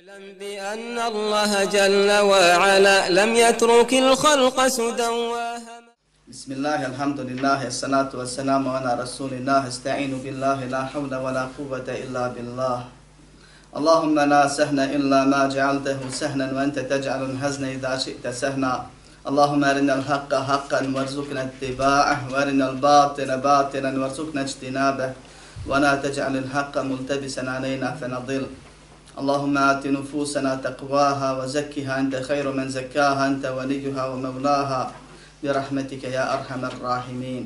اعلم بأن الله جل وعلا لم يترك الخلق سدى بسم الله الحمد لله الصلاة والسلام على رسول الله استعين بالله لا حول ولا قوة إلا بالله. اللهم لا سهل إلا ما جعلته سهلا وأنت تجعل الحزن إذا شئت سهلا اللهم أرنا الحق حقا وارزقنا اتباعه وأرنا الباطل باطلا وارزقنا اجتنابه. ولا تجعل الحق ملتبسا علينا فنضل. اللهم آت نفوسنا تقواها وزكها أنت خير من زكاها أنت وليها ومولاها. برحمتك يا أرحم الراحمين.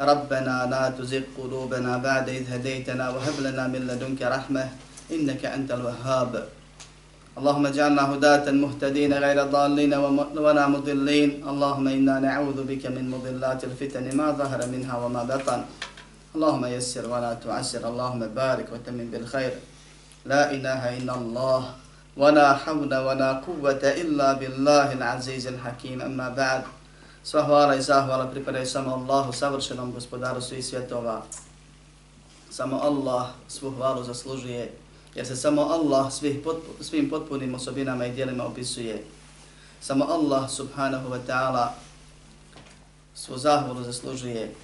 ربنا لا تزغ قلوبنا بعد إذ هديتنا وهب لنا من لدنك رحمة إنك أنت الوهاب. اللهم اجعلنا هداة مهتدين غير ضالين ولا مضلين. اللهم إنا نعوذ بك من مضلات الفتن ما ظهر منها وما بطن. اللهم يسر ولا تعسر. اللهم بارك وتمن بالخير. لا إله إلا الله ولا حول ولا قوة إلا بالله العزيز الحكيم أما بعد Sva hvala i zahvala pripadaju samo Allahu, savršenom gospodaru svih svjetova. Samo Allah svu hvalu zaslužuje, jer se samo Allah svih potpu, svim potpunim osobinama i dijelima opisuje. Samo Allah subhanahu wa ta'ala svu zahvalu zaslužuje,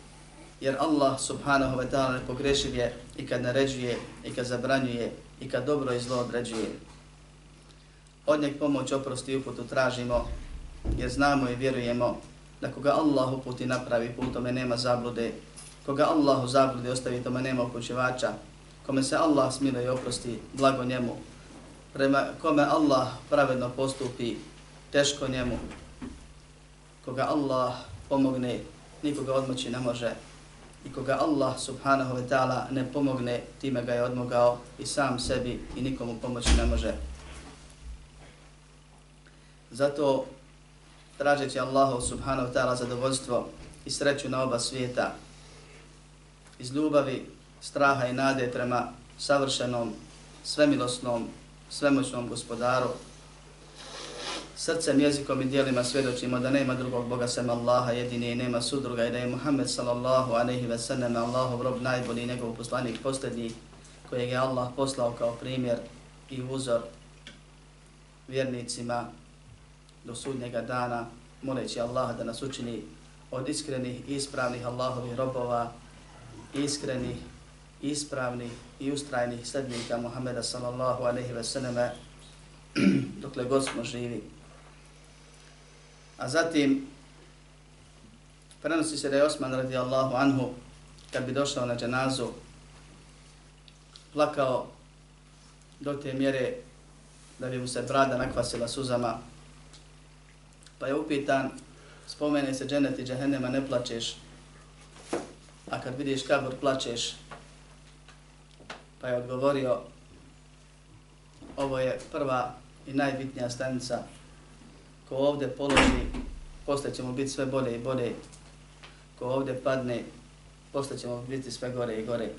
jer Allah subhanahu wa ta'ala ne pogrešiv je i kad naređuje, i kad zabranjuje, i kad dobro i zlo određuje. Od njeg pomoć oprosti i uputu tražimo, jer znamo i vjerujemo da koga Allah uputi napravi put, tome nema zablude, koga Allah u zablude ostavi, tome nema okućevača, kome se Allah smiluje i oprosti, blago njemu, prema kome Allah pravedno postupi, teško njemu, koga Allah pomogne, nikoga odmoći ne može, i koga Allah subhanahu wa ta'ala ne pomogne, time ga je odmogao i sam sebi i nikomu pomoći ne može. Zato tražeći Allahu subhanahu wa ta'ala zadovoljstvo i sreću na oba svijeta, iz ljubavi, straha i nade prema savršenom, svemilosnom, svemoćnom gospodaru, srcem, jezikom i dijelima svjedočimo da nema drugog Boga sem Allaha jedini i nema sudruga i da je Muhammed sallallahu aleyhi ve sallam Allahov rob najbolji njegov poslanik posljednji kojeg je Allah poslao kao primjer i uzor vjernicima do sudnjega dana, moleći Allaha da nas učini od iskrenih i ispravnih Allahovih robova, iskrenih, ispravnih i ustrajnih slednika Muhammeda sallallahu aleyhi ve sallam dokle god smo živi. A zatim prenosi se da je Osman radijallahu anhu kad bi došao na dženazu plakao do te mjere da bi mu se brada nakvasila suzama. Pa je upitan spomene se dženet i džehennema ne plačeš. A kad vidiš kabur plačeš. Pa je odgovorio ovo je prva i najbitnija stanica ko ovdje položi, posle ćemo biti sve bolje i bolje. Ko ovdje padne, posle ćemo biti sve gore i gore.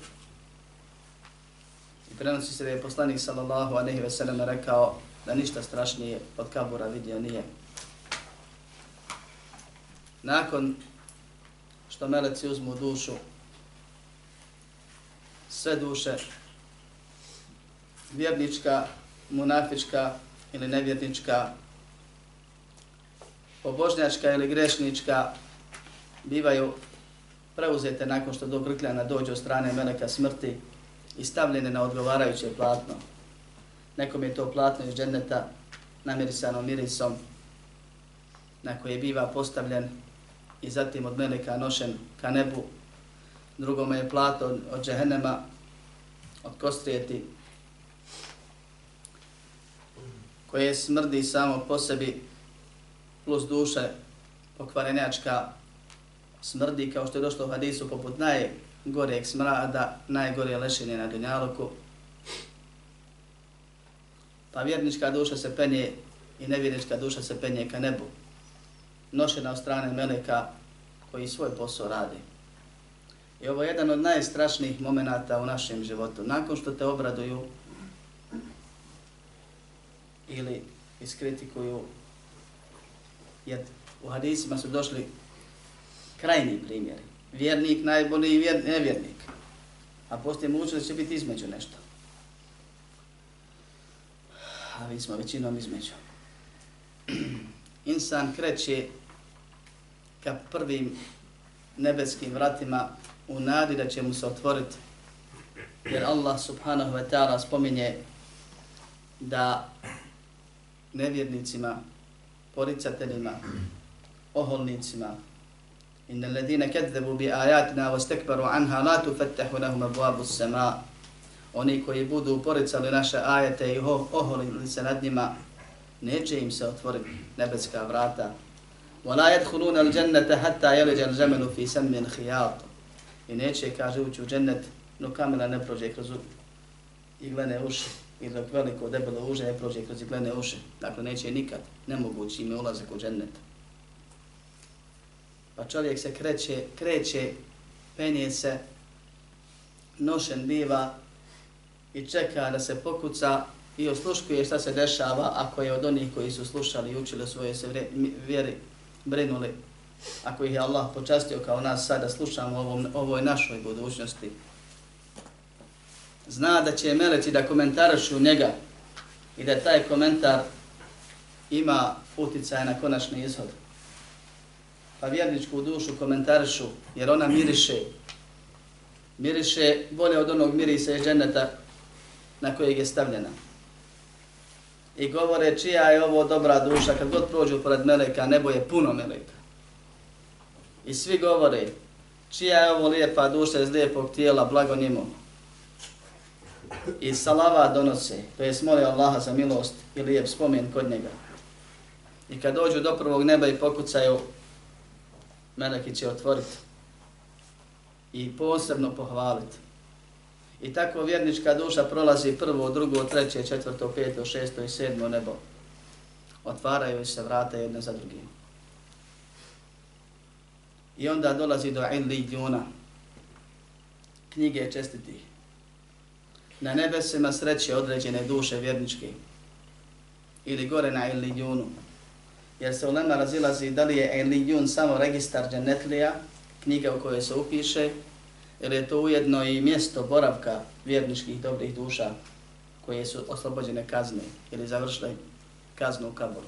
I prenosi se da je poslanik sallallahu aleyhi ve sellem rekao da ništa strašnije od kabura vidio nije. Nakon što meleci uzmu dušu, sve duše, vjernička, munafička ili nevjernička, pobožnjačka ili grešnička bivaju preuzete nakon što do Grkljana dođe od strane Meleka smrti i stavljene na odgovarajuće platno. Nekom je to platno iz dženneta namirisano mirisom na koje biva postavljen i zatim od Meleka nošen ka nebu. Drugome je plato od, od džehennema, od kostrijeti, koje smrdi samo po sebi plus duše pokvarenjačka smrdi, kao što je došlo u hadisu, poput najgoreg smrada, najgore lešine na dunjaluku. Pa vjernička duša se penje i nevjernička duša se penje ka nebu. Nošena od strane meleka koji svoj posao radi. I ovo je jedan od najstrašnijih momenata u našem životu. Nakon što te obraduju ili iskritikuju Jer u hadisima su došli krajni primjeri. Vjernik, najbolji vjer, nevjernik. A poslije mogućnost da će biti između nešto. a mi smo većinom između. Insan kreće ka prvim nebeskim vratima u nadi da će mu se otvoriti. Jer Allah subhanahu wa ta'ala spominje da nevjernicima, poricateljima, oholnicima, inna ladina kadzabu bi ayatina wastakbaru anha la tufattahu lahum abwabu as-samaa oni koji budu poricali naše ajete i oholili se nad njima neće im se otvoriti nebeska vrata ولا يدخلون الجنة حتى يلج الجمل في سم الخياط i neće kaže ući u džennet no kamera ne prođe kroz iglene uši i dok veliko debelo uže ne prođe kroz iglene uše. dakle neće nikad nemogući ime ulazak u džennet pa čovjek se kreće, kreće, penje se, nošen biva i čeka da se pokuca i osluškuje šta se dešava ako je od onih koji su slušali i učili svoje se vjeri, brinuli, ako ih je Allah počastio kao nas sada slušamo ovom, ovoj našoj budućnosti. Zna da će meleci da komentarišu njega i da taj komentar ima uticaj na konačni ishod. pa vjerničku dušu komentarišu, jer ona miriše. Miriše bolje od onog mirisa iz dženeta na kojeg je stavljena. I govore čija je ovo dobra duša, kad god prođu pored meleka, nebo je puno meleka. I svi govore čija je ovo lijepa duša iz lijepog tijela, blago njemu. I salava donose, to je mole Allaha za milost i lijep spomen kod njega. I kad dođu do prvog neba i pokucaju, meleki će otvoriti i posebno pohvaliti. I tako vjernička duša prolazi prvo, drugo, treće, četvrto, peto, šesto i sedmo nebo. Otvaraju se vrata jedne za drugim. I onda dolazi do Illijuna, knjige čestitih. Na nebesima sreće određene duše vjerničke ili gore na Illijunu jer se ulema razilazi da li je Elijun samo registar dženetlija, knjiga u kojoj se upiše, ili je to ujedno i mjesto boravka vjerničkih dobrih duša koje su oslobođene kazne ili završile kaznu u kaboru.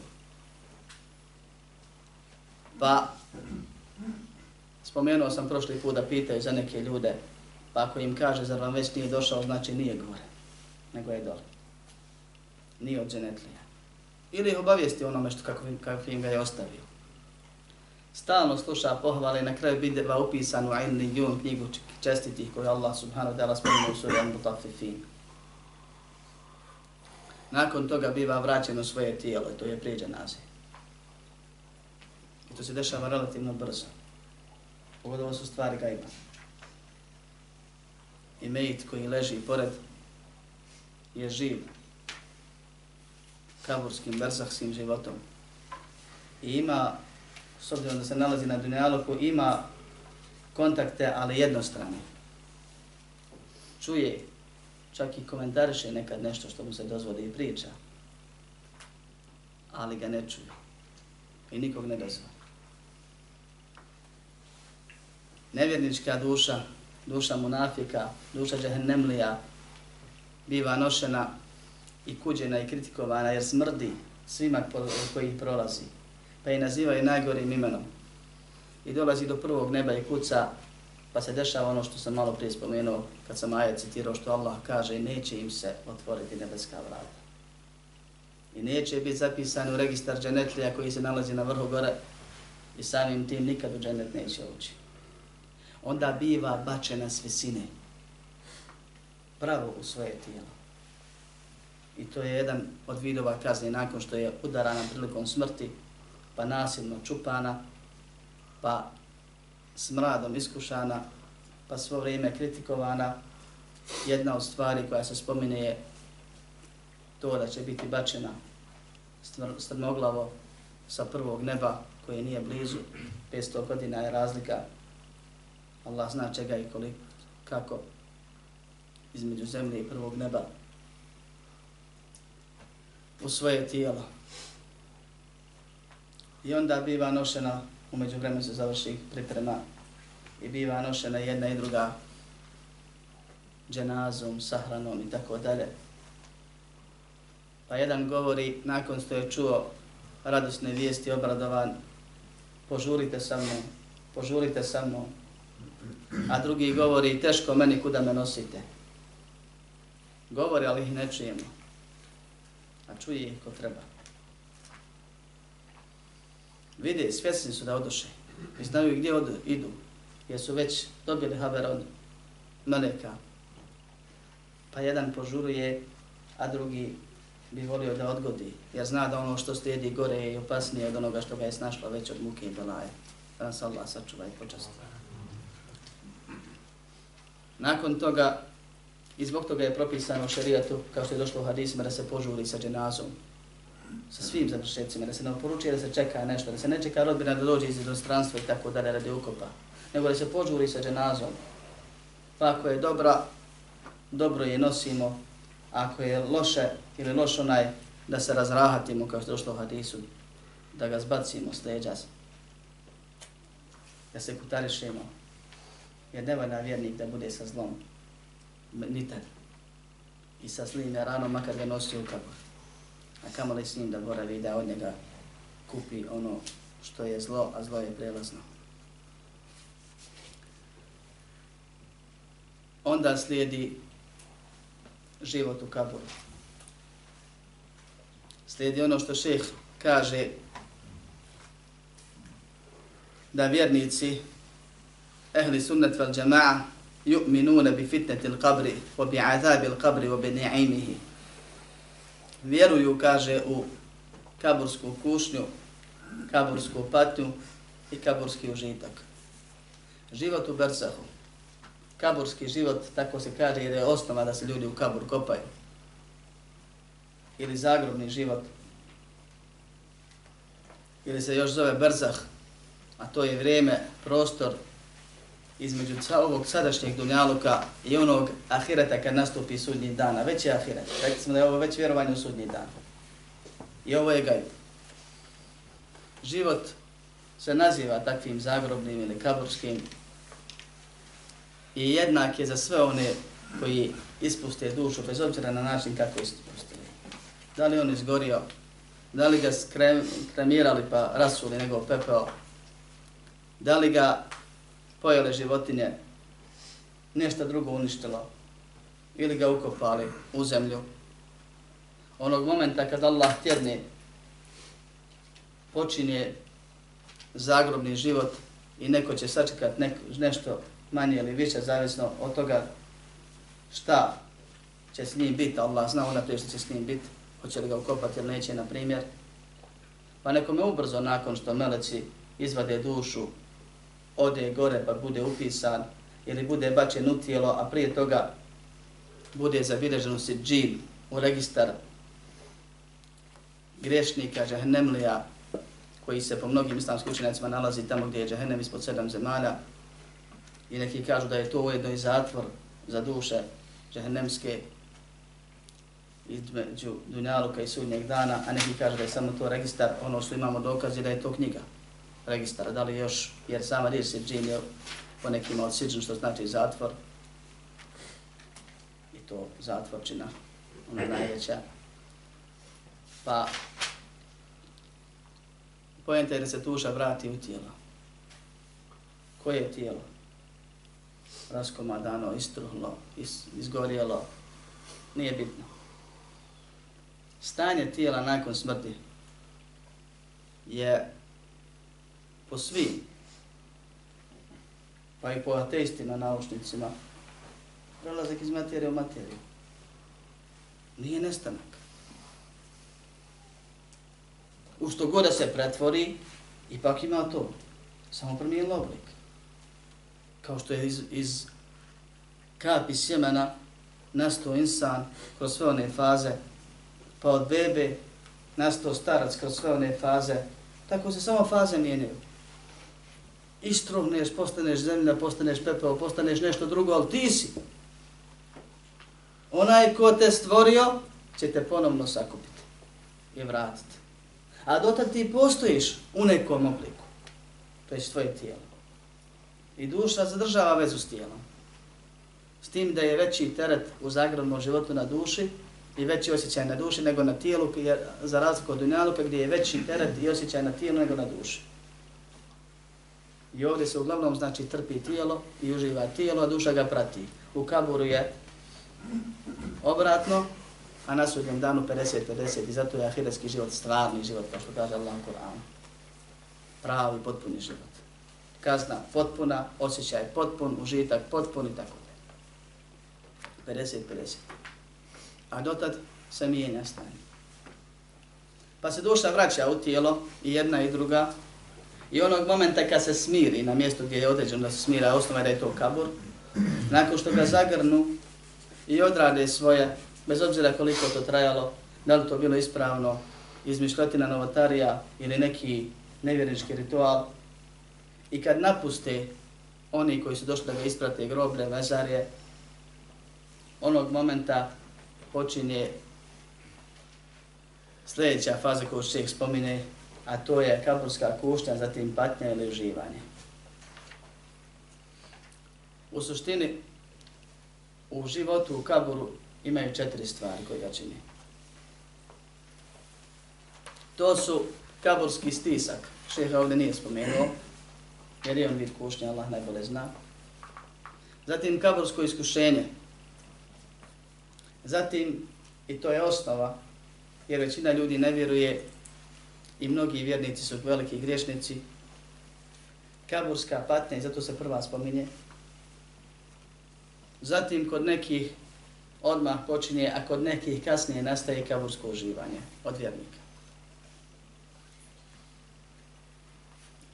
Pa, spomenuo sam prošli put da pitaju za neke ljude, pa ako im kaže zar vam već nije došao, znači nije gore, nego je dole. Nije od dženetlija ili ih obavijesti onome što kako, kako im ga je ostavio. Stalno sluša pohvale na kraju bideva upisanu u Ilni Jun knjigu čestitih koju Allah subhanahu wa ta'ala spomenu u suri Al-Mutafifin. Nakon toga biva vraćeno svoje tijelo to je prijeđa naziv. I to se dešava relativno brzo. Ovo su stvari gajba. I mejit koji leži pored je živ kaburskim, berzahskim životom. I ima, s obzirom da se nalazi na dunjaluku, ima kontakte, ali jednostrane. Čuje, čak i komentariše nekad nešto što mu se dozvodi i priča, ali ga ne čuje. I nikog ne dozvodi. Nevjernička duša, duša munafika, duša džahennemlija, biva nošena i kuđena i kritikovana jer smrdi svima koji ih prolazi. Pa i nazivaju najgorim imenom. I dolazi do prvog neba i kuca, pa se dešava ono što sam malo prije spomenuo kad sam ajet citirao što Allah kaže neće im se otvoriti nebeska vrata. I neće biti zapisan u registar dženetlija koji se nalazi na vrhu gore i samim tim nikad u dženet neće ući. Onda biva bačena s visine. Pravo u svoje tijelo. I to je jedan od vidova kazne nakon što je udarana prilikom smrti, pa nasilno čupana, pa smradom iskušana, pa svo vrijeme kritikovana. Jedna od stvari koja se spomine je to da će biti bačena strmoglavo sa prvog neba koje nije blizu, 500 godina je razlika, Allah zna čega i koliko, kako između zemlje i prvog neba u svoje tijelo. I onda biva nošena, umeđu vremenu se završi priprema, i biva nošena jedna i druga dženazom, sahranom i tako dalje. Pa jedan govori, nakon što je čuo radosne vijesti, obradovan, požurite sa mnom, požurite sa mnom. A drugi govori, teško meni kuda me nosite. Govori, ali ih ne čujemo. A čuje ih ko treba. Vide, svjesni su da oduše. I znaju gdje odu, idu. Jer su već dobili haber od meleka. Pa jedan požuruje, a drugi bi volio da odgodi. Jer zna da ono što slijedi gore je opasnije od onoga što ga je snašlo već od muke i belaje. Da nas Allah sačuva i počasti. Nakon toga, i zbog toga je propisano u šerijatu, kao što je došlo u hadisima, da se požuri sa dženazom, sa svim završecima, da se ne poručuje da se čeka nešto, da se ne čeka rodbina da dođe iz inostranstva i tako dalje radi ukopa, nego da se požuri sa dženazom. Pa ako je dobra, dobro je nosimo, ako je loše ili loš onaj, da se razrahatimo, kao što je došlo u hadisu, da ga zbacimo s leđa, da se kutarišemo, jer ne valja vjernik da bude sa zlom, nitan, i sa zlim ranom, makar ga nosi u kabor. A kamo li s njim da boravi da od njega kupi ono što je zlo, a zlo je prelazno. Onda slijedi život u kaburu. Slijedi ono što šeh kaže da vjernici ehli sunnet vel džema'a yu'minuna bi fitneti l-qabri wa bi azabi l-qabri wa bi ni'imihi. Vjeruju, kaže, u kabursku kušnju, kabursku patnju i kaburski užitak. Život u Bersahu. Kaburski život, tako se kaže, jer je osnova da se ljudi u kabur kopaju. Ili zagrobni život. Ili se još zove Berzah, a to je vrijeme, prostor između ovog sadašnjeg dunjaluka i onog ahireta kad nastupi sudnji dan, a već je ahiret. Rekli smo da je ovo već vjerovanje u sudnji dan. I ovo je gajb. Život se naziva takvim zagrobnim ili kaburskim i jednak je za sve one koji ispuste dušu, bez obzira na način kako ispustili. Da li on izgorio, da li ga kremirali pa rasuli nego pepeo, da li ga pojele životinje, nešto drugo uništilo ili ga ukopali u zemlju. Onog momenta kad Allah tjedne počinje zagrobni život i neko će sačekat neko, nešto manje ili više, zavisno od toga šta će s njim biti, Allah zna ona prije što će s njim biti, hoće li ga ukopati ili neće, na primjer. Pa nekome ubrzo nakon što meleci izvade dušu ode gore pa bude upisan ili bude bačen u tijelo, a prije toga bude zabilježen u siđin, u registar grešnika, džahnemlija, koji se po mnogim islamskim učenjacima nalazi tamo gdje je džahnem ispod sedam zemalja. I neki kažu da je to ujedno i zatvor za duše džahnemske između Dunjaluka i sudnjeg dana, a neki kažu da je samo to registar, ono što imamo dokazi da je to knjiga registara, da li još, jer sama riječ se džin je po nekima od što znači zatvor. I to zatvorčina, ona najveća. Pa, pojenta je da se tuša vrati u tijelo. Koje je tijelo? Raskomadano, istruhlo, is, izgorjelo, nije bitno. Stanje tijela nakon smrti je po svim, pa i po ateistima, naučnicima, prelazak iz materije u materiju. Nije nestanak. U što god se pretvori, ipak ima to. Samo promijenilo oblik. Kao što je iz, iz kapi sjemena nastao insan kroz sve one faze, pa od bebe nastao starac kroz sve one faze, tako se samo faze mijenjaju istruhneš, postaneš zemlja, postaneš pepeo, postaneš nešto drugo, ali ti si. Onaj ko te stvorio, će te ponovno sakupiti i vratiti. A dotad ti postojiš u nekom obliku. To je tvoje tijelo. I duša zadržava vezu s tijelom. S tim da je veći teret u zagradnom životu na duši, i veći osjećaj na duši nego na tijelu, jer za razliku od dunjaluka gdje je veći teret i osjećaj na tijelu nego na duši. I ovdje se uglavnom znači trpi tijelo i uživa tijelo, a duša ga prati. U kaburu je obratno, a na sudnjem danu 50-50 i zato je ahiretski život stvarni život, kao što kaže Allah u Kur'anu. Pravi, potpuni život. Kazna potpuna, osjećaj potpun, užitak potpun i tako da. 50-50. A dotad se mijenja stanje. Pa se duša vraća u tijelo i jedna i druga. I onog momenta kad se smiri na mjestu gdje je određeno da se smira, osnova da je to kabur, nakon što ga zagrnu i odrade svoje bez obzira koliko to trajalo, da li to bilo ispravno, izmišljotina novotarija ili neki nevjernički ritual. I kad napuste oni koji su došli da ga isprate groblje, mezarje, onog momenta počinje sljedeća faza koju čovjek spomine, a to je kaburska kušnja, zatim patnja ili uživanje. U suštini, u životu u kaburu imaju četiri stvari koje ga čini. To su kaburski stisak, šeha ovdje nije spomenuo, jer je on vid kušnja, Allah najbolje zna. Zatim kabursko iskušenje. Zatim, i to je osnova, jer većina ljudi ne vjeruje i mnogi vjernici su veliki griješnici, kaburska patnja, i zato se prva spominje. Zatim, kod nekih odmah počinje, a kod nekih kasnije nastaje kabursko uživanje od vjernika.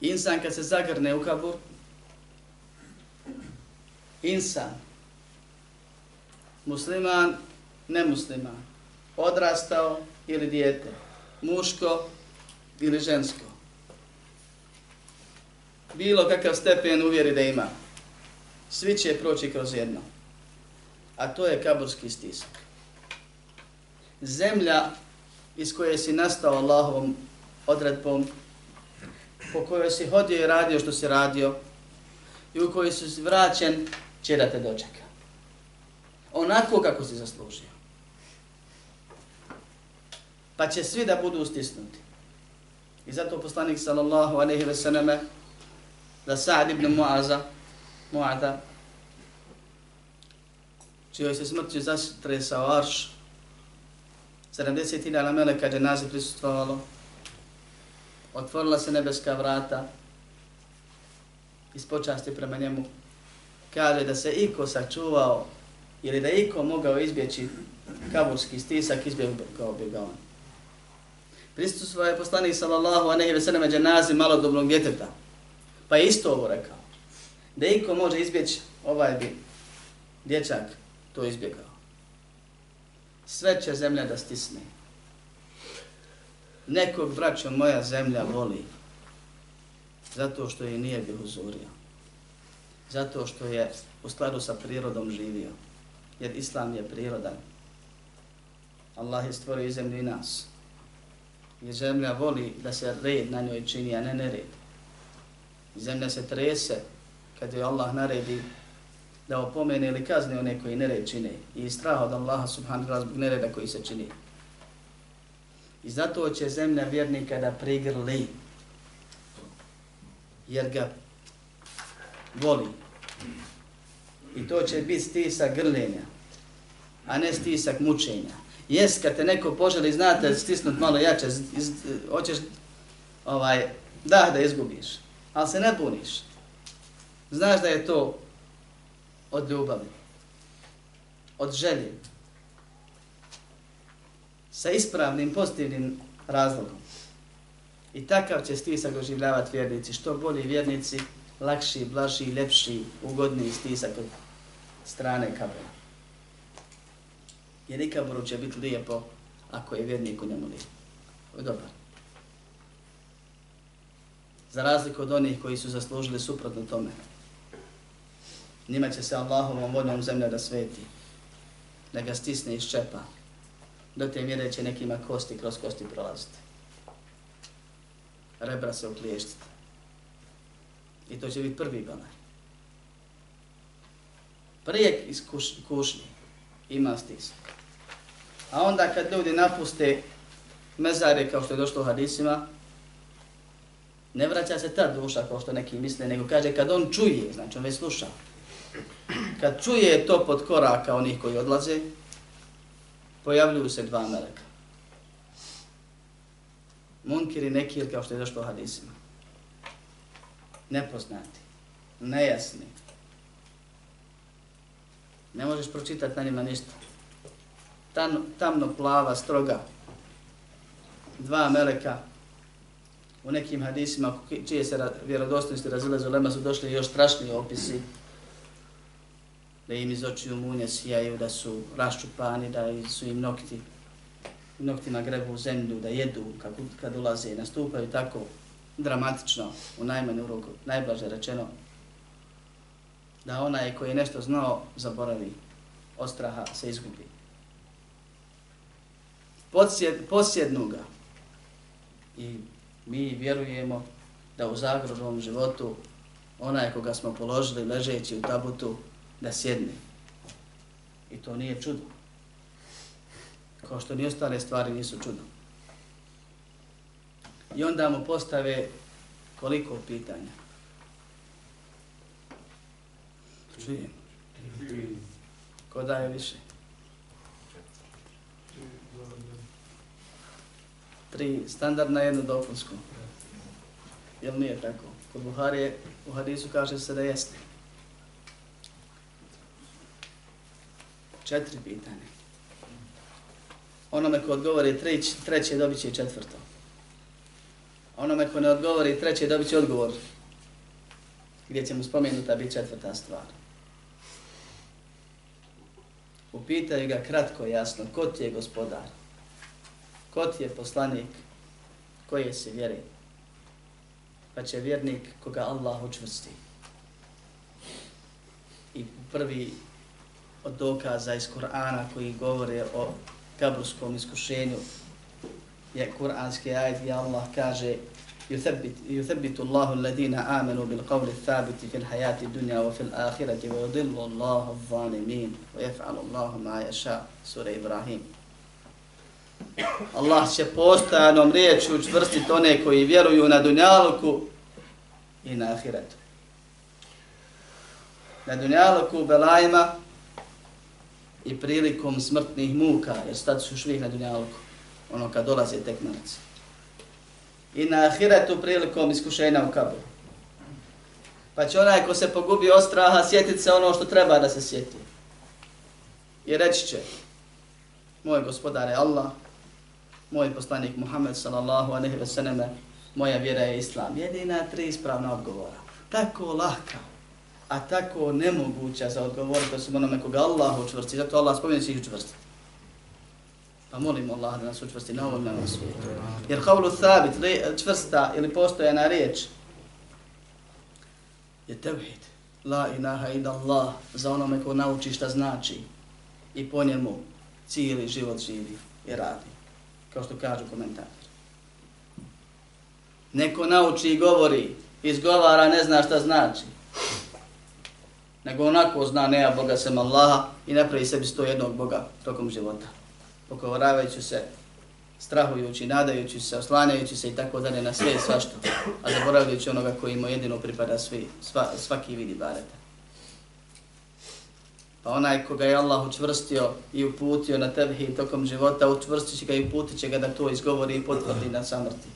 Insan kad se zagrne u kabur, insan, musliman, nemusliman, odrastao ili dijete, muško ili žensko, bilo kakav stepen uvjeri da ima, svi će proći kroz jedno a to je kaburski stisak. Zemlja iz koje si nastao Allahovom odredbom, po kojoj si hodio i radio što si radio, i u kojoj si vraćen, će da te dočeka. Onako kako si zaslužio. Pa će svi da budu stisnuti. I zato poslanik sallallahu alaihi ve sallame da Sa'd ibn Mu'aza, Mu'ada, čijoj se smrti zastresao arš, 70 hiljada meleka dženazi prisutovalo, otvorila se nebeska vrata, iz počasti prema njemu, kaže da se iko sačuvao ili da iko mogao izbjeći kaburski stisak, izbjegao bi ga on. Prisustvovao je poslanik sallallahu a nehi veseleme dženazi malodobnog djeteta, pa je isto ovo rekao, da iko može izbjeći ovaj bi dječak to izbjegao. Sve će zemlja da stisne. Nekog braća moja zemlja voli zato što je nije bilo uzorio. Zato što je u skladu sa prirodom živio. Jer Islam je prirodan. Allah je stvorio i zemlju i nas. Jer zemlja voli da se red na njoj čini, a ne nered. Zemlja se trese kad je Allah naredi da opomene ili kazne one koji nered čine i strah od Allaha subhanahu wa zbog nereda koji se čini. I zato će zemlja vjernika da prigrli jer ga voli. I to će biti stisak grlenja, a ne stisak mučenja. Jes, kad te neko poželi, znate, stisnut malo jače, iz, iz, hoćeš ovaj, da da izgubiš, ali se ne buniš. Znaš da je to od ljubavi, od želje, sa ispravnim, pozitivnim razlogom. I takav će stisak doživljavati vjernici. Što bolji vjernici, lakši, blaži, ljepši, ugodniji stisak od strane kabela. Jer i kaburu će biti lijepo ako je vjernik u njemu lijepo. Je dobar. Za razliku od onih koji su zaslužili suprotno tome njima će se Allahovom vodnom zemlja da sveti, da ga stisne iz čepa, do te mjere će nekima kosti kroz kosti prolaziti. Rebra se uklještiti. I to će biti prvi balaj. Prije iz kuš, kušnje ima stisak. A onda kad ljudi napuste mezare kao što je došlo u hadisima, ne vraća se ta duša kao što neki misle, nego kaže kad on čuje, znači on već sluša, kad čuje to pod koraka onih koji odlaze, pojavljuju se dva meleka. Munkir i nekir kao što je došlo u hadisima. Nepoznati, nejasni. Ne možeš pročitati na njima ništa. Tam, tamno plava, stroga. Dva meleka. U nekim hadisima, čije se vjerodostojnosti razilaze lema, su došli još strašniji opisi da im iz očiju munje sijaju, da su raščupani, da su im nokti noktima grebu u zemlju, da jedu kad, kad ulaze i nastupaju tako dramatično, u najmanju ruku, najblaže rečeno, da onaj koji je nešto znao, zaboravi, ostraha se izgubi posjed, posjednu ga. I mi vjerujemo da u zagrobnom životu onaj koga smo položili ležeći u tabutu, da sjedne. I to nije čudo. Kao što ni ostale stvari nisu čudo. I onda mu postave koliko pitanja. Čujem. Ko daje više? Tri standardna, jedno dopunsko. Jel nije tako? Kod Buharije u hadisu kaže se da jeste. Četiri pitanja. Onome ko odgovori treći, treće dobit će četvrto. Onome ko ne odgovori treće dobit će odgovor. Gdje će mu spomenuta biti četvrta stvar. Upitaju ga kratko jasno, ko ti je gospodar? Ko ti je poslanik? Koje se vjeri? Pa će vjernik koga Allah učvrsti. I prvi od dokaza iz Kur'ana koji govore o kabrskom iskušenju je kur'anski ajd gdje Allah kaže يثبت يثبت الله الذين آمنوا بالقول الثابت في الحياة الدنيا وفي الآخرة ويضل الله الظالمين ويفعل الله ما يشاء سورة إبراهيم Allah će postajanom riječu učvrstiti one koji vjeruju na dunjaluku i na ahiretu. Na dunjaluku belajima i prilikom smrtnih muka, jer sad su švih na dunjaluku, ono kad dolaze tek mrci i na ahiretu prilikom iskušenja u kaburu. Pa će onaj ko se pogubi od straha sjetiti se ono što treba da se sjeti. I reći će, moj gospodar je Allah, moj poslanik Muhammed sallallahu alejhi ve selleme, moja vjera je Islam. Jedina tri ispravna odgovora. Tako lahka, a tako nemoguća za odgovoriti osim onome koga Allah učvrsti. Zato Allah spominje svih učvrsti. Pa molimo Allah da nas učvrsti na ovom na svijetu. Jer havlu thabit, čvrsta ili postojana riječ, je tevhid. La ilaha ida Allah, za onome ko nauči šta znači i po njemu cijeli život živi i radi. Kao što kažu komentatori. Neko nauči i govori, izgovara, ne zna šta znači. Nego onako zna, nema Boga sem Allaha i napravi sebi sto jednog Boga tokom života Pokovoravajući se, strahujući, nadajući se, oslanjajući se i tako dalje na sve i svašto, a zaboravljajući onoga koji mu jedino pripada svi, sva, svaki vidi bareta. Pa onaj koga je Allah učvrstio i uputio na tevhi tokom života, učvrstit će ga i uputit će ga da to izgovori i potvrdi na samrti.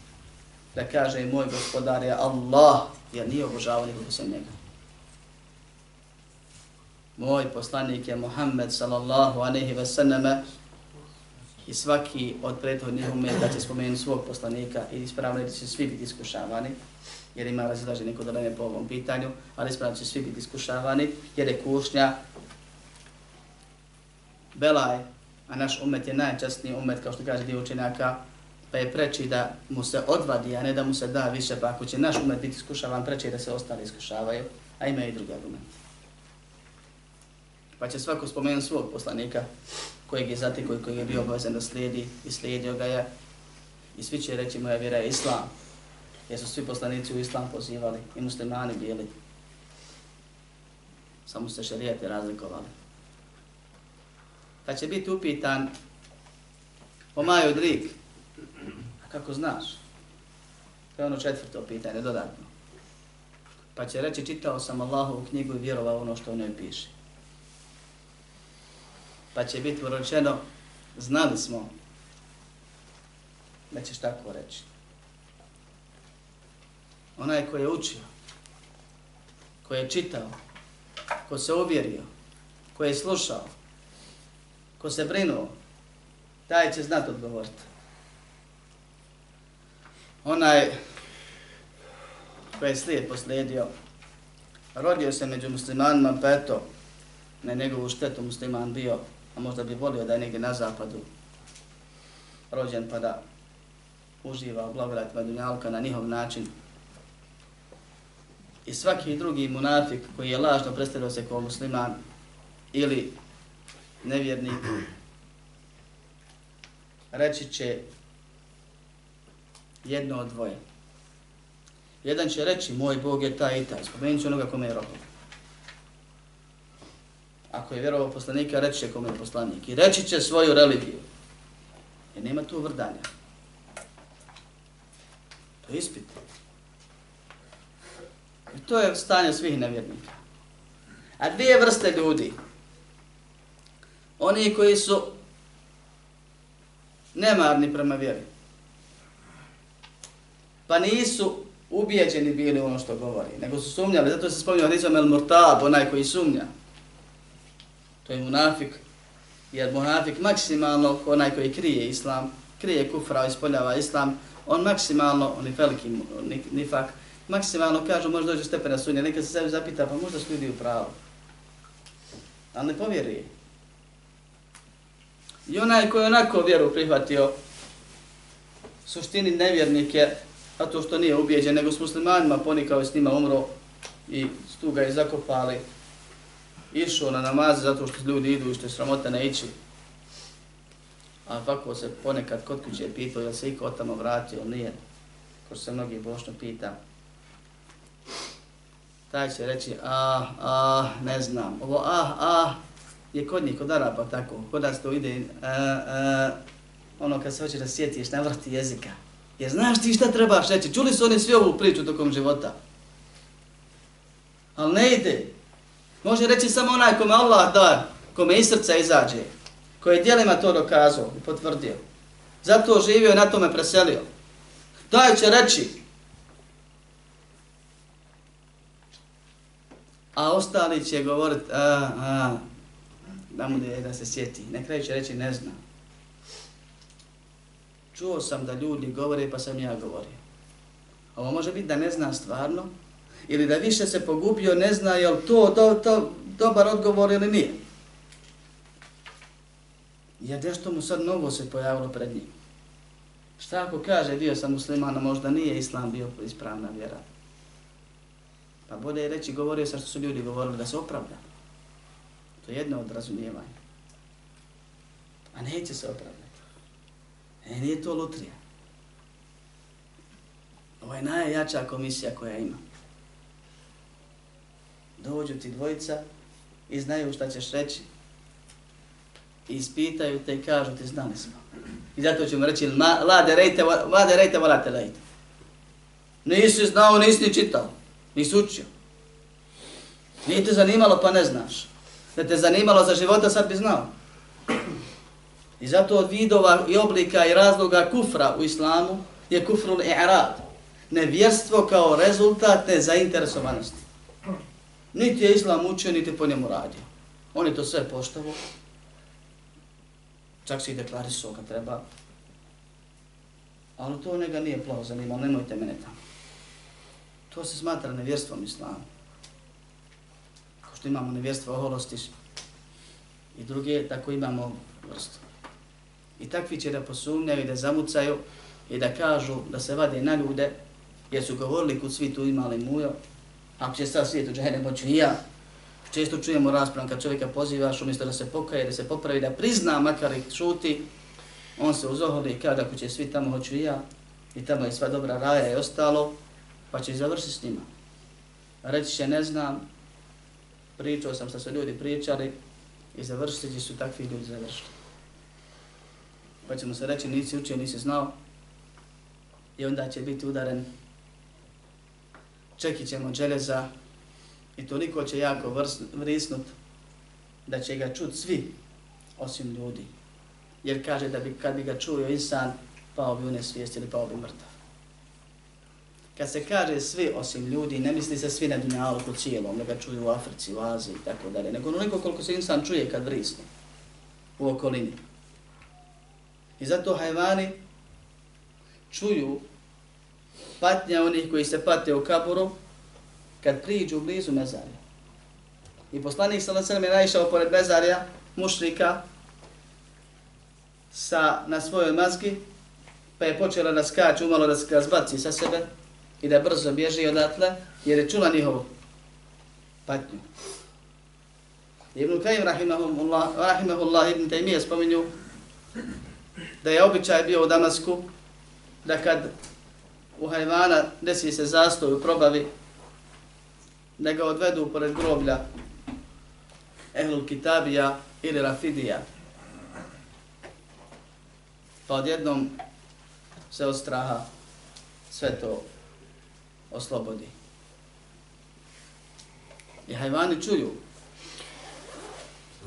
Da kaže moj gospodar je Allah, jer nije obožavao nikog sem njega. Moj poslanik je Muhammed sallallahu aleyhi ve sallame, i svaki od prethodnih umeta će spomenuti svog poslanika i ispravno da će svi biti iskušavani, jer ima razilaženje neko ne po ovom pitanju, ali ispravno će svi biti iskušavani, jer je kušnja belaj, a naš umet je najčastniji umet, kao što kaže dio učenjaka, pa je preči da mu se odvadi, a ne da mu se da više, pa ako će naš umet biti iskušavan, preči da se ostali iskušavaju, a ima i drugi argument. Pa će svako spomenuti svog poslanika, kojeg je zatekao i kojeg je bio obavezan da slijedi i slijedio ga je. I svi će reći moja vjera je islam. Jer su svi poslanici u islam pozivali i muslimani bili. Samo se šarijete razlikovali. Pa će biti upitan O maju drik. A kako znaš? To je ono četvrto pitanje, dodatno. Pa će reći, čitao sam Allahovu knjigu i vjerovao ono što u njoj piše. Pa će biti uročeno, znali smo da ćeš tako reći. Onaj koji je učio, koji je čitao, ko se uvjerio, koji je slušao, ko se brinuo, taj će znat odgovoriti. Onaj koji je slijed poslijedio, rodio se među muslimanima, pa eto, na njegovu štetu musliman bio, a možda bi volio da je negdje na zapadu rođen pa da uživa u blagodatima dunjalka na njihov način. I svaki drugi munafik koji je lažno predstavljao se kao musliman ili nevjernik, reći će jedno od dvoje. Jedan će reći, moj Bog je taj i taj, spomenut će onoga kome je rohom. Ako je vjerovao poslanika, reći će kome je poslanik. I reći će svoju religiju. Jer nema tu vrdanja. To je ispit. I to je stanje svih nevjernika. A dvije vrste ljudi. Oni koji su nemarni prema vjeri. Pa nisu ubijeđeni bili ono što govori, nego su sumnjali. Zato se spominjao Rizom el Murtab, onaj koji sumnja. To je munafik. Jer munafik maksimalno, onaj koji krije islam, krije kufra, ispoljava islam, on maksimalno, on je veliki nifak, maksimalno kažu, može doći do stepena sunja, neka se sebi zapita, pa možda su ljudi u pravu. Ali ne povjeruje. I onaj koji onako vjeru prihvatio, suštini nevjernik je, zato što nije ubijeđen, nego s muslimanima ponikao i s njima umro i tu ga je zakopali, išao na namaz zato što ljudi idu i što je sramota ne ići. A ovako se ponekad kod kuće pitao, jel se iko tamo vratio, nije, ko se mnogi bošno pita. Taj će reći, a, a, ne znam, ovo a, a, je kod njih, kod Araba tako, kod nas to ide, a, a, ono kad se hoće da sjetiš navrti jezika. Jer znaš ti šta trebaš reći, čuli su oni svi ovu priču tokom života. Ali ne ide. Može reći samo onaj kome Allah da, kome iz srca izađe, koji je dijelima to dokazao i potvrdio. Zato živio i na tome preselio. Taj će reći, a ostali će govoriti, a, a, da mu da se sjeti. Na kraju će reći, ne znam. Čuo sam da ljudi govore, pa sam ja govorio. Ovo može biti da ne zna stvarno, ili da više se pogubio, ne zna je li to, to, to dobar odgovor ili nije. Jer nešto mu sad novo se pojavilo pred njim. Šta ako kaže, bio sam musliman, možda nije islam bio ispravna vjera. Pa bolje je reći, govorio sam što su ljudi govorili da se opravda. To je jedno od razumijevanja. A neće se opravdati. E, nije to lutrija. Ovo je najjača komisija koja ima. Dođu ti dvojica i znaju šta ćeš reći. I ispitaju te i kažu ti znali smo. I zato ćemo reći la de rejte, la de rejte, la te lejte. Nisi znao, nisi čitao, nisi učio. Nije te zanimalo pa ne znaš. Da te zanimalo za života sad bi znao. I zato od vidova i oblika i razloga kufra u islamu je kufrul i'rad. Nevjerstvo kao rezultat nezainteresovanosti. Niti je islam učio, niti po njemu radio. On je to sve poštavo. Čak se i deklarisao kad treba. Ali to njega nije plavo zanimalo, nemojte mene tamo. To se smatra nevjerstvom islamu. Što imamo nevjerstvo oholosti i druge, tako imamo vrstu. I takvi će da posumnjaju i da zamucaju i da kažu da se vade na ljude, jer su govorili kod svi tu imali mujo, ako će sad svijet u džahene moću i ja, često čujemo raspravan kad čovjeka pozivaš umjesto da se pokaje, da se popravi, da prizna makar i šuti, on se uzoholi i kada ako će svi tamo hoću i ja, i tamo je sva dobra raja i ostalo, pa će završiti s njima. Reći će ne znam, pričao sam sa sve ljudi pričali i završiti su takvi ljudi završili. pa ćemo se reći nisi učio, nisi znao i onda će biti udaren čekićem od železa i toliko će jako vrisnut da će ga čut svi osim ljudi. Jer kaže da bi kad bi ga čuo insan, pao bi u nesvijest ili pao bi mrtav. Kad se kaže svi osim ljudi, ne misli se svi na dunjalku cijelom, nego čuju u Africi, u Aziji i tako dalje, nego onoliko koliko se insan čuje kad vrisne u okolini. I zato hajvani čuju patnja onih koji se pate u kaburu kad priđu blizu mezarja. I poslanik sa nacelem je naišao pored mezarja mušrika sa, na svojoj mazgi, pa je počela da skače, umalo da se zbaci sa sebe i da brzo bježi odatle, jer je čula njihovu patnju. Ibn Kajim rahimahullah, rahimahullah Ibn Taymiye spominju da je običaj bio u Damasku da kad u hajvana desi se zastoj u probavi, da ga odvedu pored groblja Ehlul Kitabija ili Rafidija. Pa odjednom se od straha sve to oslobodi. I hajvani čuju.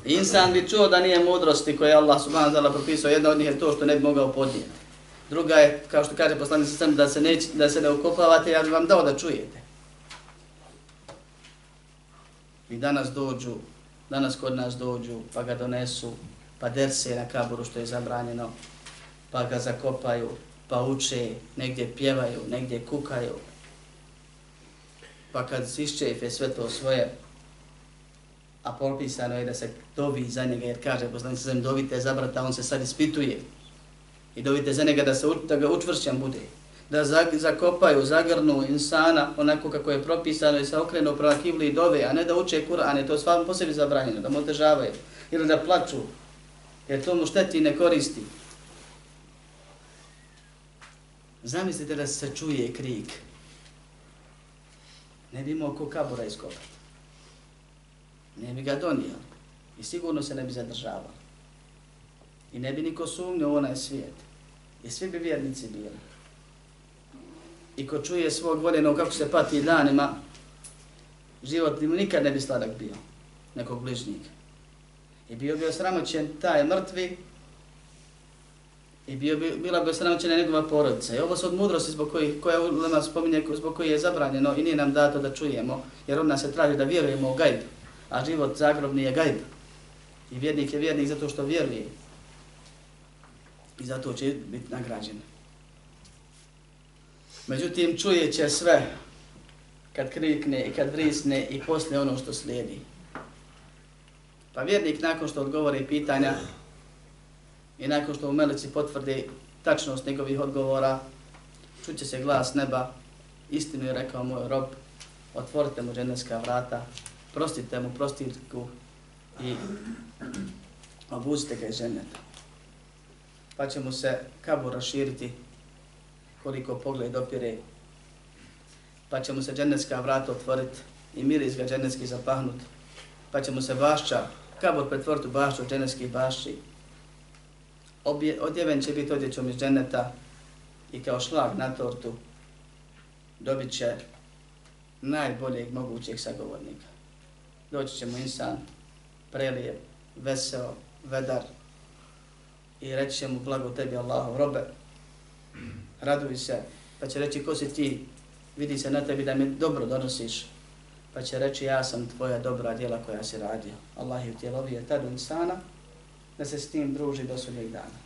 Insan bi čuo da nije mudrosti koje Allah subhanahu wa ta'ala propisao. Jedna od njih je to što ne bi mogao podnijeti. Druga je, kao što kaže poslanik sa da se, ne, da se ne ukopavate, ja bi vam dao da čujete. I danas dođu, danas kod nas dođu, pa ga donesu, pa derse na kaburu što je zabranjeno, pa ga zakopaju, pa uče, negdje pjevaju, negdje kukaju. Pa kad se iščefe sve to svoje, a propisano je da se dovi za njega, jer kaže poslanik zem, dovite za brata, on se sad ispituje. I dovite za njega da, se, da ga učvršćan bude. Da zakopaju, zagrnu insana onako kako je propisano i se okrenu prava kibli i dove, a ne da uče Kur'an, je to svakom po sebi zabranjeno, da mu otežavaju. Ili da plaču, jer to mu šteti i ne koristi. Zamislite da se čuje krik. Ne bi imao ko kabura iskopati. Ne bi ga donio I sigurno se ne bi zadržavao. I ne bi niko sumnio u onaj svijet. I svi bi vjernici bili. I ko čuje svog voljenog kako se pati danima, život mu nikad ne bi sladak bio. Nekog bližnjika. I bio bi osramoćen taj mrtvi i bio bi, bila bi osramoćena njegova porodica. I ovo su od mudrosti zbog kojih, koja ulema spominje, zbog koji je zabranjeno i nije nam dato da čujemo, jer od nas se traži da vjerujemo u gajb, a život zagrobni je gajb. I vjernik je vjernik zato što vjeruje i zato će biti nagrađen. Međutim, čuje će sve kad krikne i kad vrisne i posle ono što slijedi. Pa vjernik nakon što odgovori pitanja i nakon što mu meleci potvrde tačnost njegovih odgovora, čuće se glas neba, istinu je rekao moj rob, otvorite mu dženevska vrata, prostite mu prostitku i obuzite ga iz ženeta pa će mu se kabur raširiti koliko pogled opire, pa će mu se dženevska vrata otvoriti i miris ga dženevski zapahnut, pa će mu se bašća, kabur pretvoriti u bašću dženevskih bašći. Obje, odjeven će biti odjećom iz dženeta i kao šlag na tortu dobit će najboljeg mogućeg sagovornika. Doći će mu insan, prelijep, veseo, vedar, i reći će mu blago tebi Allahov robe, raduj se, pa će reći ko si ti, vidi se na tebi da mi dobro donosiš, pa će reći ja sam tvoja dobra djela koja si radio. Allah je utjelovio tad insana da se s tim druži do sudnjeg dana.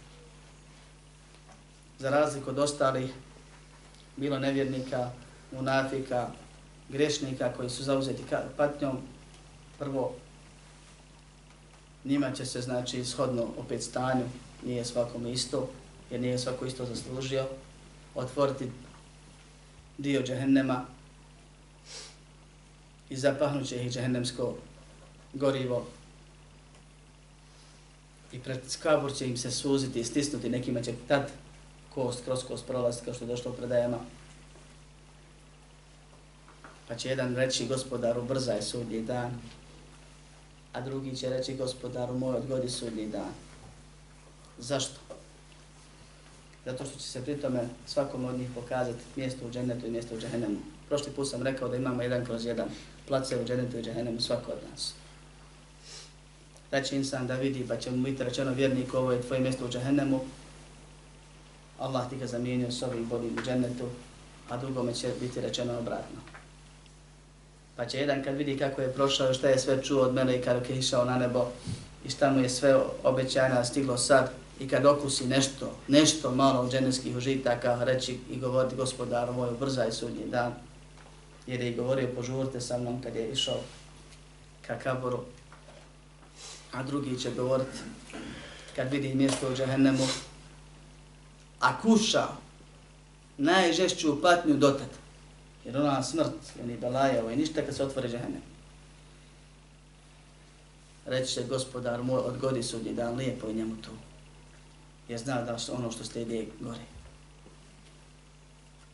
Za razliku od ostalih, bilo nevjernika, munafika, grešnika koji su zauzeti patnjom, prvo njima će se znači shodno opet stanju nije svakom isto, jer nije svako isto zaslužio, otvoriti dio džehennema i zapahnuće ih džehennemsko gorivo i pred kabur će im se suziti i stisnuti, nekima će tad kost kroz kost prolaziti kao što je došlo u predajama. Pa će jedan reći gospodaru brzaj sudnji dan, a drugi će reći gospodaru moj odgodi sudnji dan. Zašto? zato što će se pri tome svakom od njih pokazati mjesto u džennetu i mjesto u džehennemu. Prošli put sam rekao da imamo jedan kroz jedan place u džennetu i džehennemu svako od nas. Da će insan da vidi, pa će mu biti rečeno vjernik, ovo je tvoje mjesto u džahennemu. Allah ti ga zamijenio s ovim bodim u džennetu, a drugome će biti rečeno obratno. Pa će jedan kad vidi kako je prošao, šta je sve čuo od mene i kada je išao na nebo i šta mu je sve obećanja stiglo sad i kad okusi nešto, nešto malo od dženevskih užitaka, reći i govoriti gospodaru moj, ubrzaj sudnji dan, jer je i govorio požurte sa mnom kad je išao ka kaboru, a drugi će govoriti kad vidi mjesto u džahennemu, a kuša najžešću patnju dotad, jer ona smrt, ni belaja, ovo je ništa kad se otvore džahennem. Reći će gospodar moj, odgodi sudnji dan, lijepo je njemu tu jer zna da su ono što slijede gore.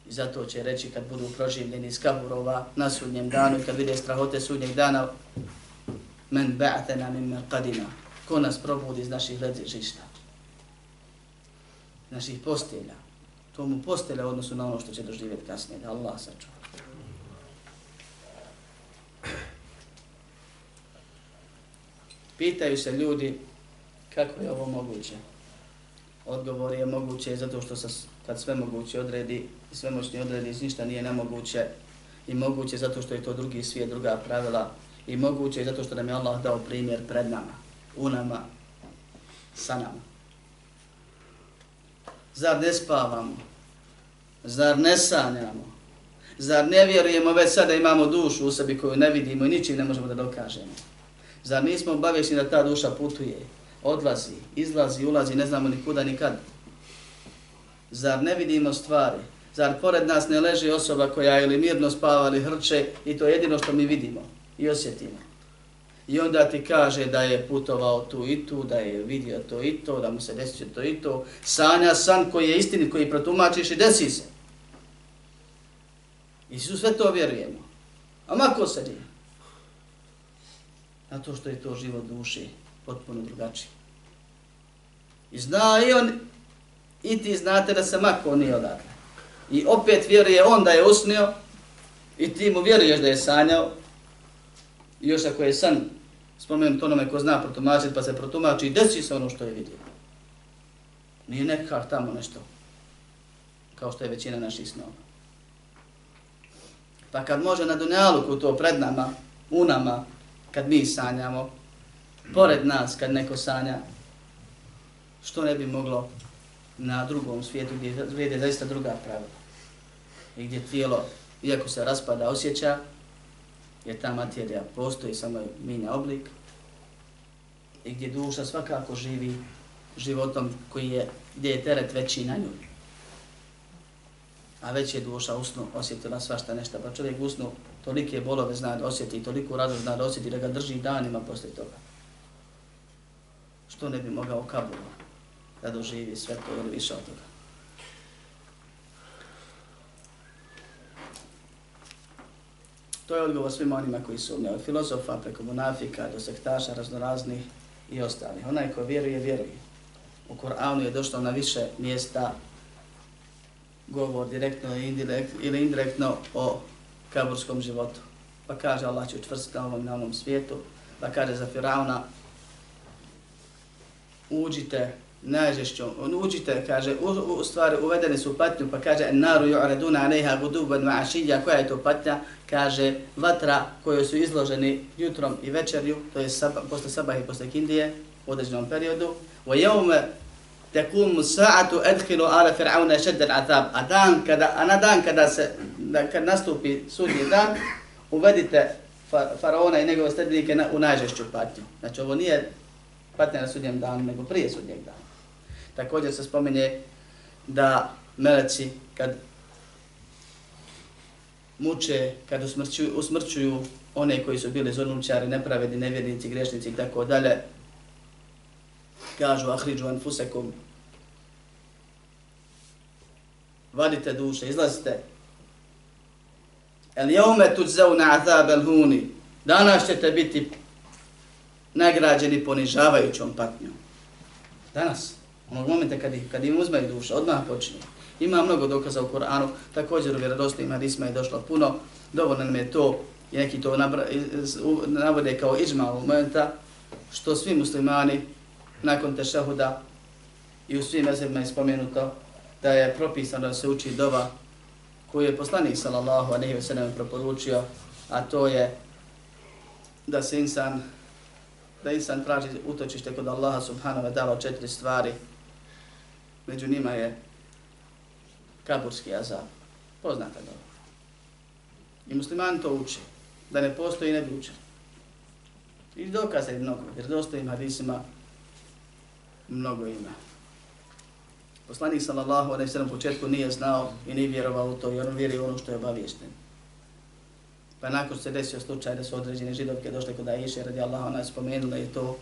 I zato će reći kad budu proživljeni iz kaburova na sudnjem danu i kad vide strahote sudnjeg dana men ba'atena min merqadina ko nas probudi iz naših ležišta, naših postelja. To mu postelja odnosu na ono što će doživjeti kasnije da Allah sačuva. Pitaju se ljudi kako je ovo moguće. Odgovor je moguće zato što se kad sve moguće odredi i sve moćni odredi, ništa nije nemoguće. I moguće zato što je to drugi svijet, druga pravila i moguće zato što nam je Allah dao primjer pred nama, u nama, sa nama. Zar ne spavamo? Zar ne sanjamo? Zar ne vjerujemo već sada imamo dušu u sebi koju ne vidimo i ničim ne možemo da dokažemo? Zar nismo obavješni da ta duša putuje? odlazi, izlazi, ulazi, ne znamo ni kuda, ni kad. Zar ne vidimo stvari? Zar pored nas ne leži osoba koja ili mirno spava ili hrče i to je jedino što mi vidimo i osjetimo. I onda ti kaže da je putovao tu i tu, da je vidio to i to, da mu se desio to i to. Sanja san koji je istini, koji protumačiš i desi se. I su sve to vjerujemo. A mako se nije. Zato što je to život duši potpuno drugačiji. I zna i on, i ti znate da se mako nije odakle. I opet vjeruje on da je usnio, i ti mu vjeruješ da je sanjao, i još ako je san, spomenuti onome ko zna protumačiti, pa se protumači i desi se ono što je vidio. Nije nekak tamo nešto, kao što je većina naših snova. Pa kad može na Dunjaluku to pred nama, u nama, kad mi sanjamo, pored nas kad neko sanja, što ne bi moglo na drugom svijetu gdje vede zaista druga pravila. I gdje tijelo, iako se raspada, osjeća, jer ta materija postoji, samo je minja oblik, i gdje duša svakako živi životom koji je, gdje je teret veći na nju. A već je duša usnu osjetila svašta nešto, pa čovjek usnu tolike bolove zna da osjeti, toliko radost zna da osjeti da ga drži danima posle toga što ne bi mogao kabulu da doživi sve to ili više od toga. To je odgovor svima onima koji su od filozofa, preko munafika, do sektaša, raznoraznih i ostalih. Onaj ko vjeruje, vjeruje. U Koranu je došlo na više mjesta govor direktno ili indirektno o kaburskom životu. Pa kaže Allah će učvrstiti na ovom, na ovom svijetu. Pa kaže za Firauna, uđite najžešćom, on uđite, kaže, u, u stvari uvedeni su patnju, pa kaže, naru ju'raduna alejha guduban ma'ašilja, koja je to patnja, kaže, vatra koju su izloženi jutrom i večerju, to je saba, posle sabah i posle kindije, u određenom periodu, wa jevme tekum sa'atu edhilu ala fir'auna šedden atab, a dan kada, a na dan kada se, da, kad nastupi sudnji dan, uvedite faraona i njegove sredbenike na, u najžešću patnju. Znači, ovo nije patnja na sudnjem danu, nego prije sudnjeg dana. Također se spominje da meleci kad muče, kad usmrćuju, usmrćuju one koji su bili zulumčari, nepravedni, nevjernici, grešnici i tako dalje, kažu ahriđu anfusekum, vadite duše, izlazite. El jeume tuđzauna azab el huni, danas ćete biti nagrađeni ponižavajućom patnjom. Danas. Onog momenta kad, kad im uzme duša, odmah počinje. Ima mnogo dokaza u Koranu, također u vjerodostojima hadisma je došlo puno. Dovoljno nam je to, i neki to navode kao iđma u momenta, što svi muslimani nakon tešahuda i u svim mezebima je spomenuto da je propisano da se uči dova koju je poslanik sallallahu alejhi ve sellem preporučio, a to je da se insan da insan traži utočište kod Allaha subhanahu wa ta'ala četiri stvari. Među njima je kaburski azab. Poznata dobro. I muslimani to uče. Da ne postoji ne bi učili. I dokaza je mnogo, jer dostojim hadisima mnogo ima. Poslanik sallallahu alejhi ve sellem početku nije znao i nije vjerovao u to, jer on vjeri ono što je obaviješten. Pa nakon se desio slučaj da su određene židovke došle kod Aisha radi Allah, ona je spomenula i to,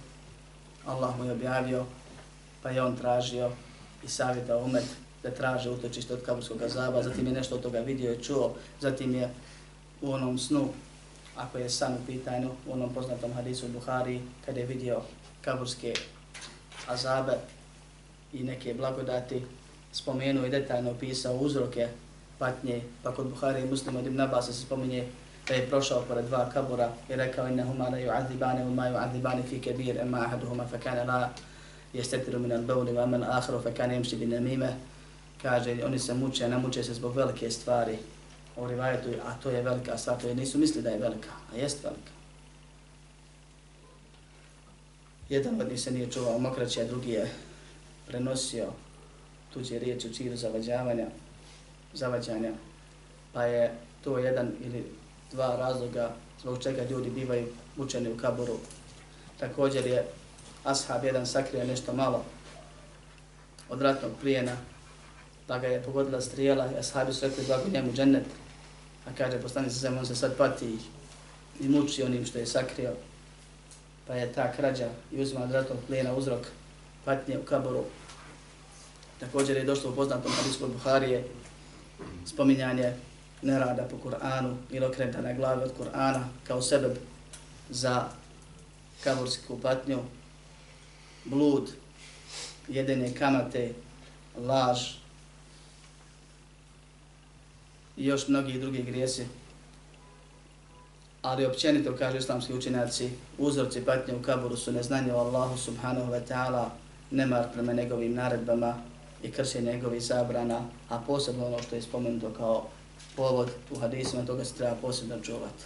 Allah mu je objavio, pa je on tražio i savjeta umet da traže utočište od kaburskog azaba, zatim je nešto od toga vidio i čuo, zatim je u onom snu, ako je san u pitanju, u onom poznatom hadisu u Buhari, kada je vidio kaburske azabe i neke blagodati, spomenuo i detaljno opisao uzroke patnje, pa kod Buhari i muslima od Ibn Abbas se spominje da je prošao pored dva kabura i rekao innahuma la yu'adhibane, wa ma yu'adhibani fi kebir, emma ahaduhuma fa kana la jestetiru min al-bawl wa amma al-akharu fa kana yamshi bin namima kaže oni se muče, ne muče se zbog velike stvari u rivajetu, a to je velika stvar, to je nisu misli da je velika, a jest velika. Jedan od njih se nije čuvao mokraće, a drugi je prenosio tuđe riječi u čiru zavađavanja, zavađanja, pa je to jedan ili dva razloga zbog čega ljudi bivaju učeni u kaburu. Također je ashab jedan sakrio nešto malo od ratnog plijena, da ga je pogodila strijela i ashabi su rekli blago njemu džennet. A kaže, postani se on se sad pati i muči onim što je sakrio. Pa je ta krađa i uzima od ratnog plijena uzrok patnje u kaboru. Također je došlo u poznatom hadisku Buharije spominjanje nerada po Kur'anu ili okretanja glavi od Kur'ana kao sebeb za kabursku patnju, blud, jedene kamate, laž i još mnogi drugi grijesi. Ali općenito, kaže islamski učenjaci, uzorci patnje u kaburu su neznanje o Allahu subhanahu wa ta'ala, nemar prema njegovim naredbama i krši njegovih zabrana, a posebno ono što je spomenuto kao povod u hadisima, toga se treba posebno čuvati.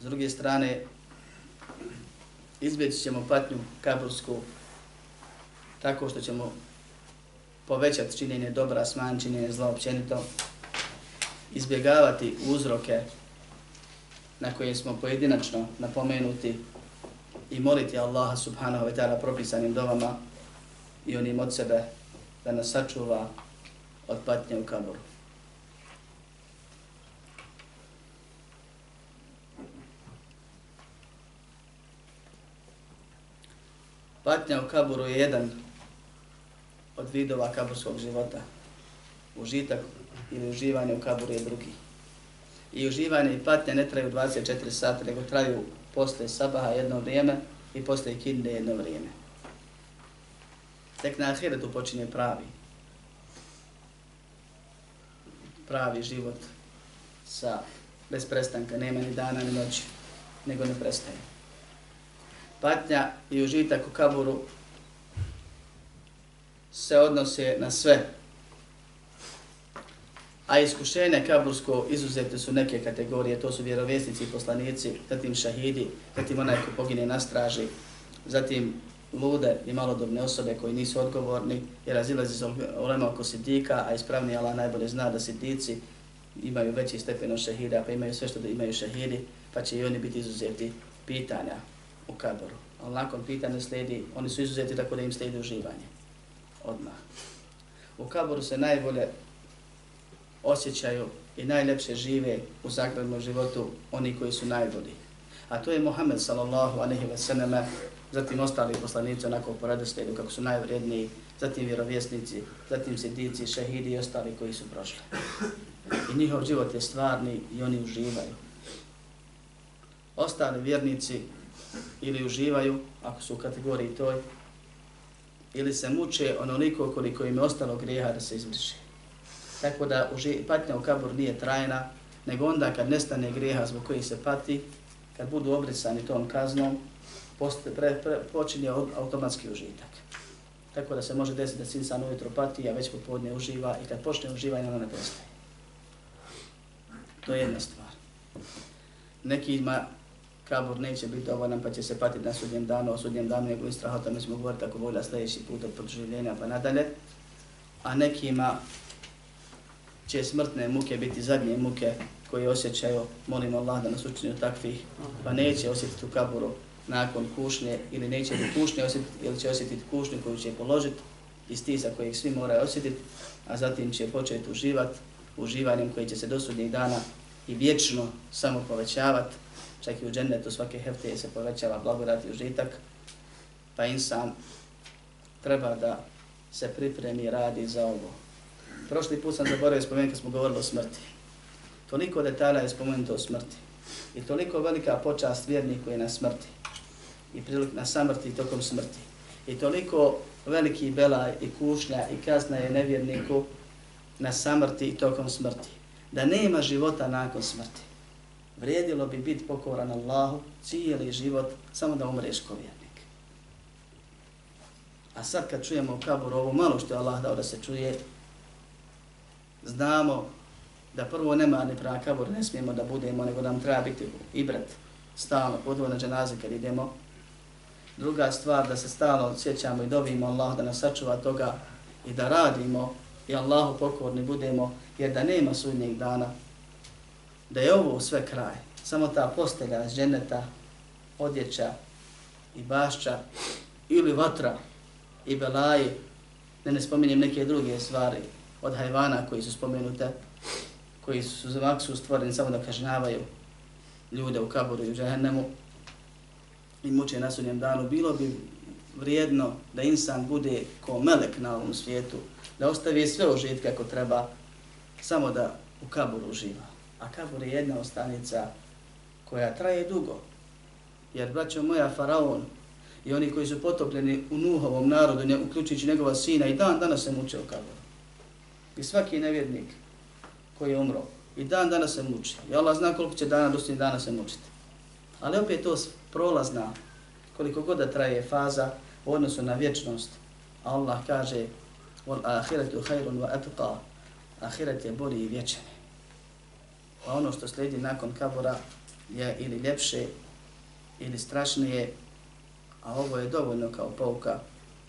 S druge strane, izbjeći ćemo patnju kabursku tako što ćemo povećati činjenje dobra, smanj činjenje zla općenito, izbjegavati uzroke na koje smo pojedinačno napomenuti i moliti Allaha subhanahu wa ta'ala propisanim dovama i onim od sebe da nas sačuva od patnje u kaboru. Patnja u kaburu je jedan od vidova kaburskog života. Užitak ili uživanje u kaburu je drugi. I uživanje i patnja ne traju 24 sata, nego traju posle sabaha jedno vrijeme i posle kinde jedno vrijeme. Tek na ahiretu počinje pravi. Pravi život sa bez prestanka, nema ni dana ni noći, nego ne prestaje patnja i užitak u kaburu se odnose na sve. A iskušenje kabursko izuzete su neke kategorije, to su vjerovjesnici i poslanici, zatim šahidi, zatim onaj ko pogine na straži, zatim lude i malodobne osobe koji nisu odgovorni i razilazi se olema oko sidika, a ispravni Allah najbolje zna da sidici imaju veći stepen od šahida, pa imaju sve što da imaju šehidi, pa će i oni biti izuzeti pitanja u kaboru. Ali nakon pitanja slijedi, oni su izuzeti tako da im slijedi uživanje. Odmah. U kaboru se najbolje osjećaju i najlepše žive u zagradnom životu oni koji su najbolji. A to je Muhammed sallallahu aleyhi ve selleme, zatim ostali poslanici onako po redoslijedu kako su najvredniji, zatim vjerovjesnici, zatim sidici, šehidi i ostali koji su prošli. I njihov život je stvarni i oni uživaju. Ostali vjernici ili uživaju, ako su u kategoriji toj, ili se muče onoliko koliko im je ostalo grijeha da se izvrši. Tako da patnja u kabur nije trajna, nego onda kad nestane grijeha zbog kojih se pati, kad budu obrisani tom kaznom, poste, pre, pre, počinje automatski užitak. Tako da se može desiti da se insan ujutro pati, a već popodne uživa i kad počne uživanje, ona ne prestaje. To je jedna stvar. Neki ima kabur neće biti dovoljan pa će se patiti na sudnjem danu, o sudnjem danu nego strahota, tome smo govorili tako volja sljedeći put od podživljenja pa nadalje. A nekima će smrtne muke biti zadnje muke koje osjećaju, molimo Allah da nas učini takvih, pa neće osjetiti u kaburu nakon kušnje ili neće biti kušnje osjetiti ili će osjetiti kušnju koju će položiti i stisa kojeg svi moraju osjetiti, a zatim će početi uživati uživanjem koji će se do sudnjih dana i vječno samo povećavati, čak i u džennetu svake hefte se povećava blagodat i užitak, pa insan treba da se pripremi i radi za ovo. Prošli put sam zaboravio spomenuti kad smo govorili o smrti. Toliko detalja je spomenuto o smrti. I toliko velika počast vjerniku je na smrti. I prilik na samrti i tokom smrti. I toliko veliki belaj i kušnja i kazna je nevjerniku na samrti i tokom smrti. Da nema života nakon smrti. Vrijedilo bi biti pokoran Allahu cijeli život samo da umreš ko vjernik. A sad kad čujemo u kaburu ovo malo što je Allah dao da se čuje, znamo da prvo nema ni prava kabur, ne smijemo da budemo, nego nam treba biti i brat stalno, podvojno dženaze kad idemo. Druga stvar, da se stalno sjećamo i dobijemo Allah da nas sačuva toga i da radimo i Allahu pokorni budemo, jer da nema sudnjeg dana, da je ovo sve kraj, samo ta postelja iz dženeta, odjeća i bašća ili vatra i belaji, da ne spominjem neke druge stvari od hajvana koji su spomenute, koji su za maksu stvoreni samo da kažnjavaju ljude u kaburu i u džahennemu i muče na sudnjem danu, bilo bi vrijedno da insan bude ko melek na ovom svijetu, da ostavi sve užitke kako treba, samo da u kaburu uživa. A kabur je jedna ostanica koja traje dugo. Jer, braćo moja, faraon i oni koji su potopljeni u Nuhovom narodu, ne, uključujući njegova sina, i dan danas se muče u kaboru. I svaki nevjernik koji je umro, i dan danas se muči. I Allah zna koliko će dana dosti dana se mučiti. Ali opet to prolazna, koliko god da traje faza u odnosu na vječnost. Allah kaže, wal ahiretu khairun wa atqa. Ahiret je bolji i vječan. A ono što slijedi nakon kabura je ili ljepše ili strašnije, a ovo je dovoljno kao pouka.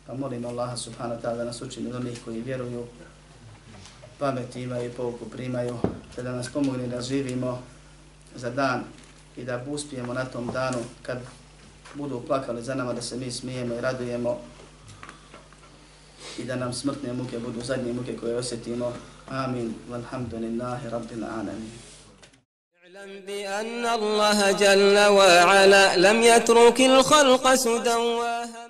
Pa molim Allaha subhanahu wa ta'ala da nas učini od onih koji vjeruju, pameti imaju i pouku primaju, te da nas pomogne da živimo za dan i da uspijemo na tom danu kad budu plakali za nama da se mi smijemo i radujemo i da nam smrtne muke budu zadnje muke koje osjetimo. Amin. Walhamdulillahi rabbil alamin. بأن الله جل وعلا لم يترك الخلق سدى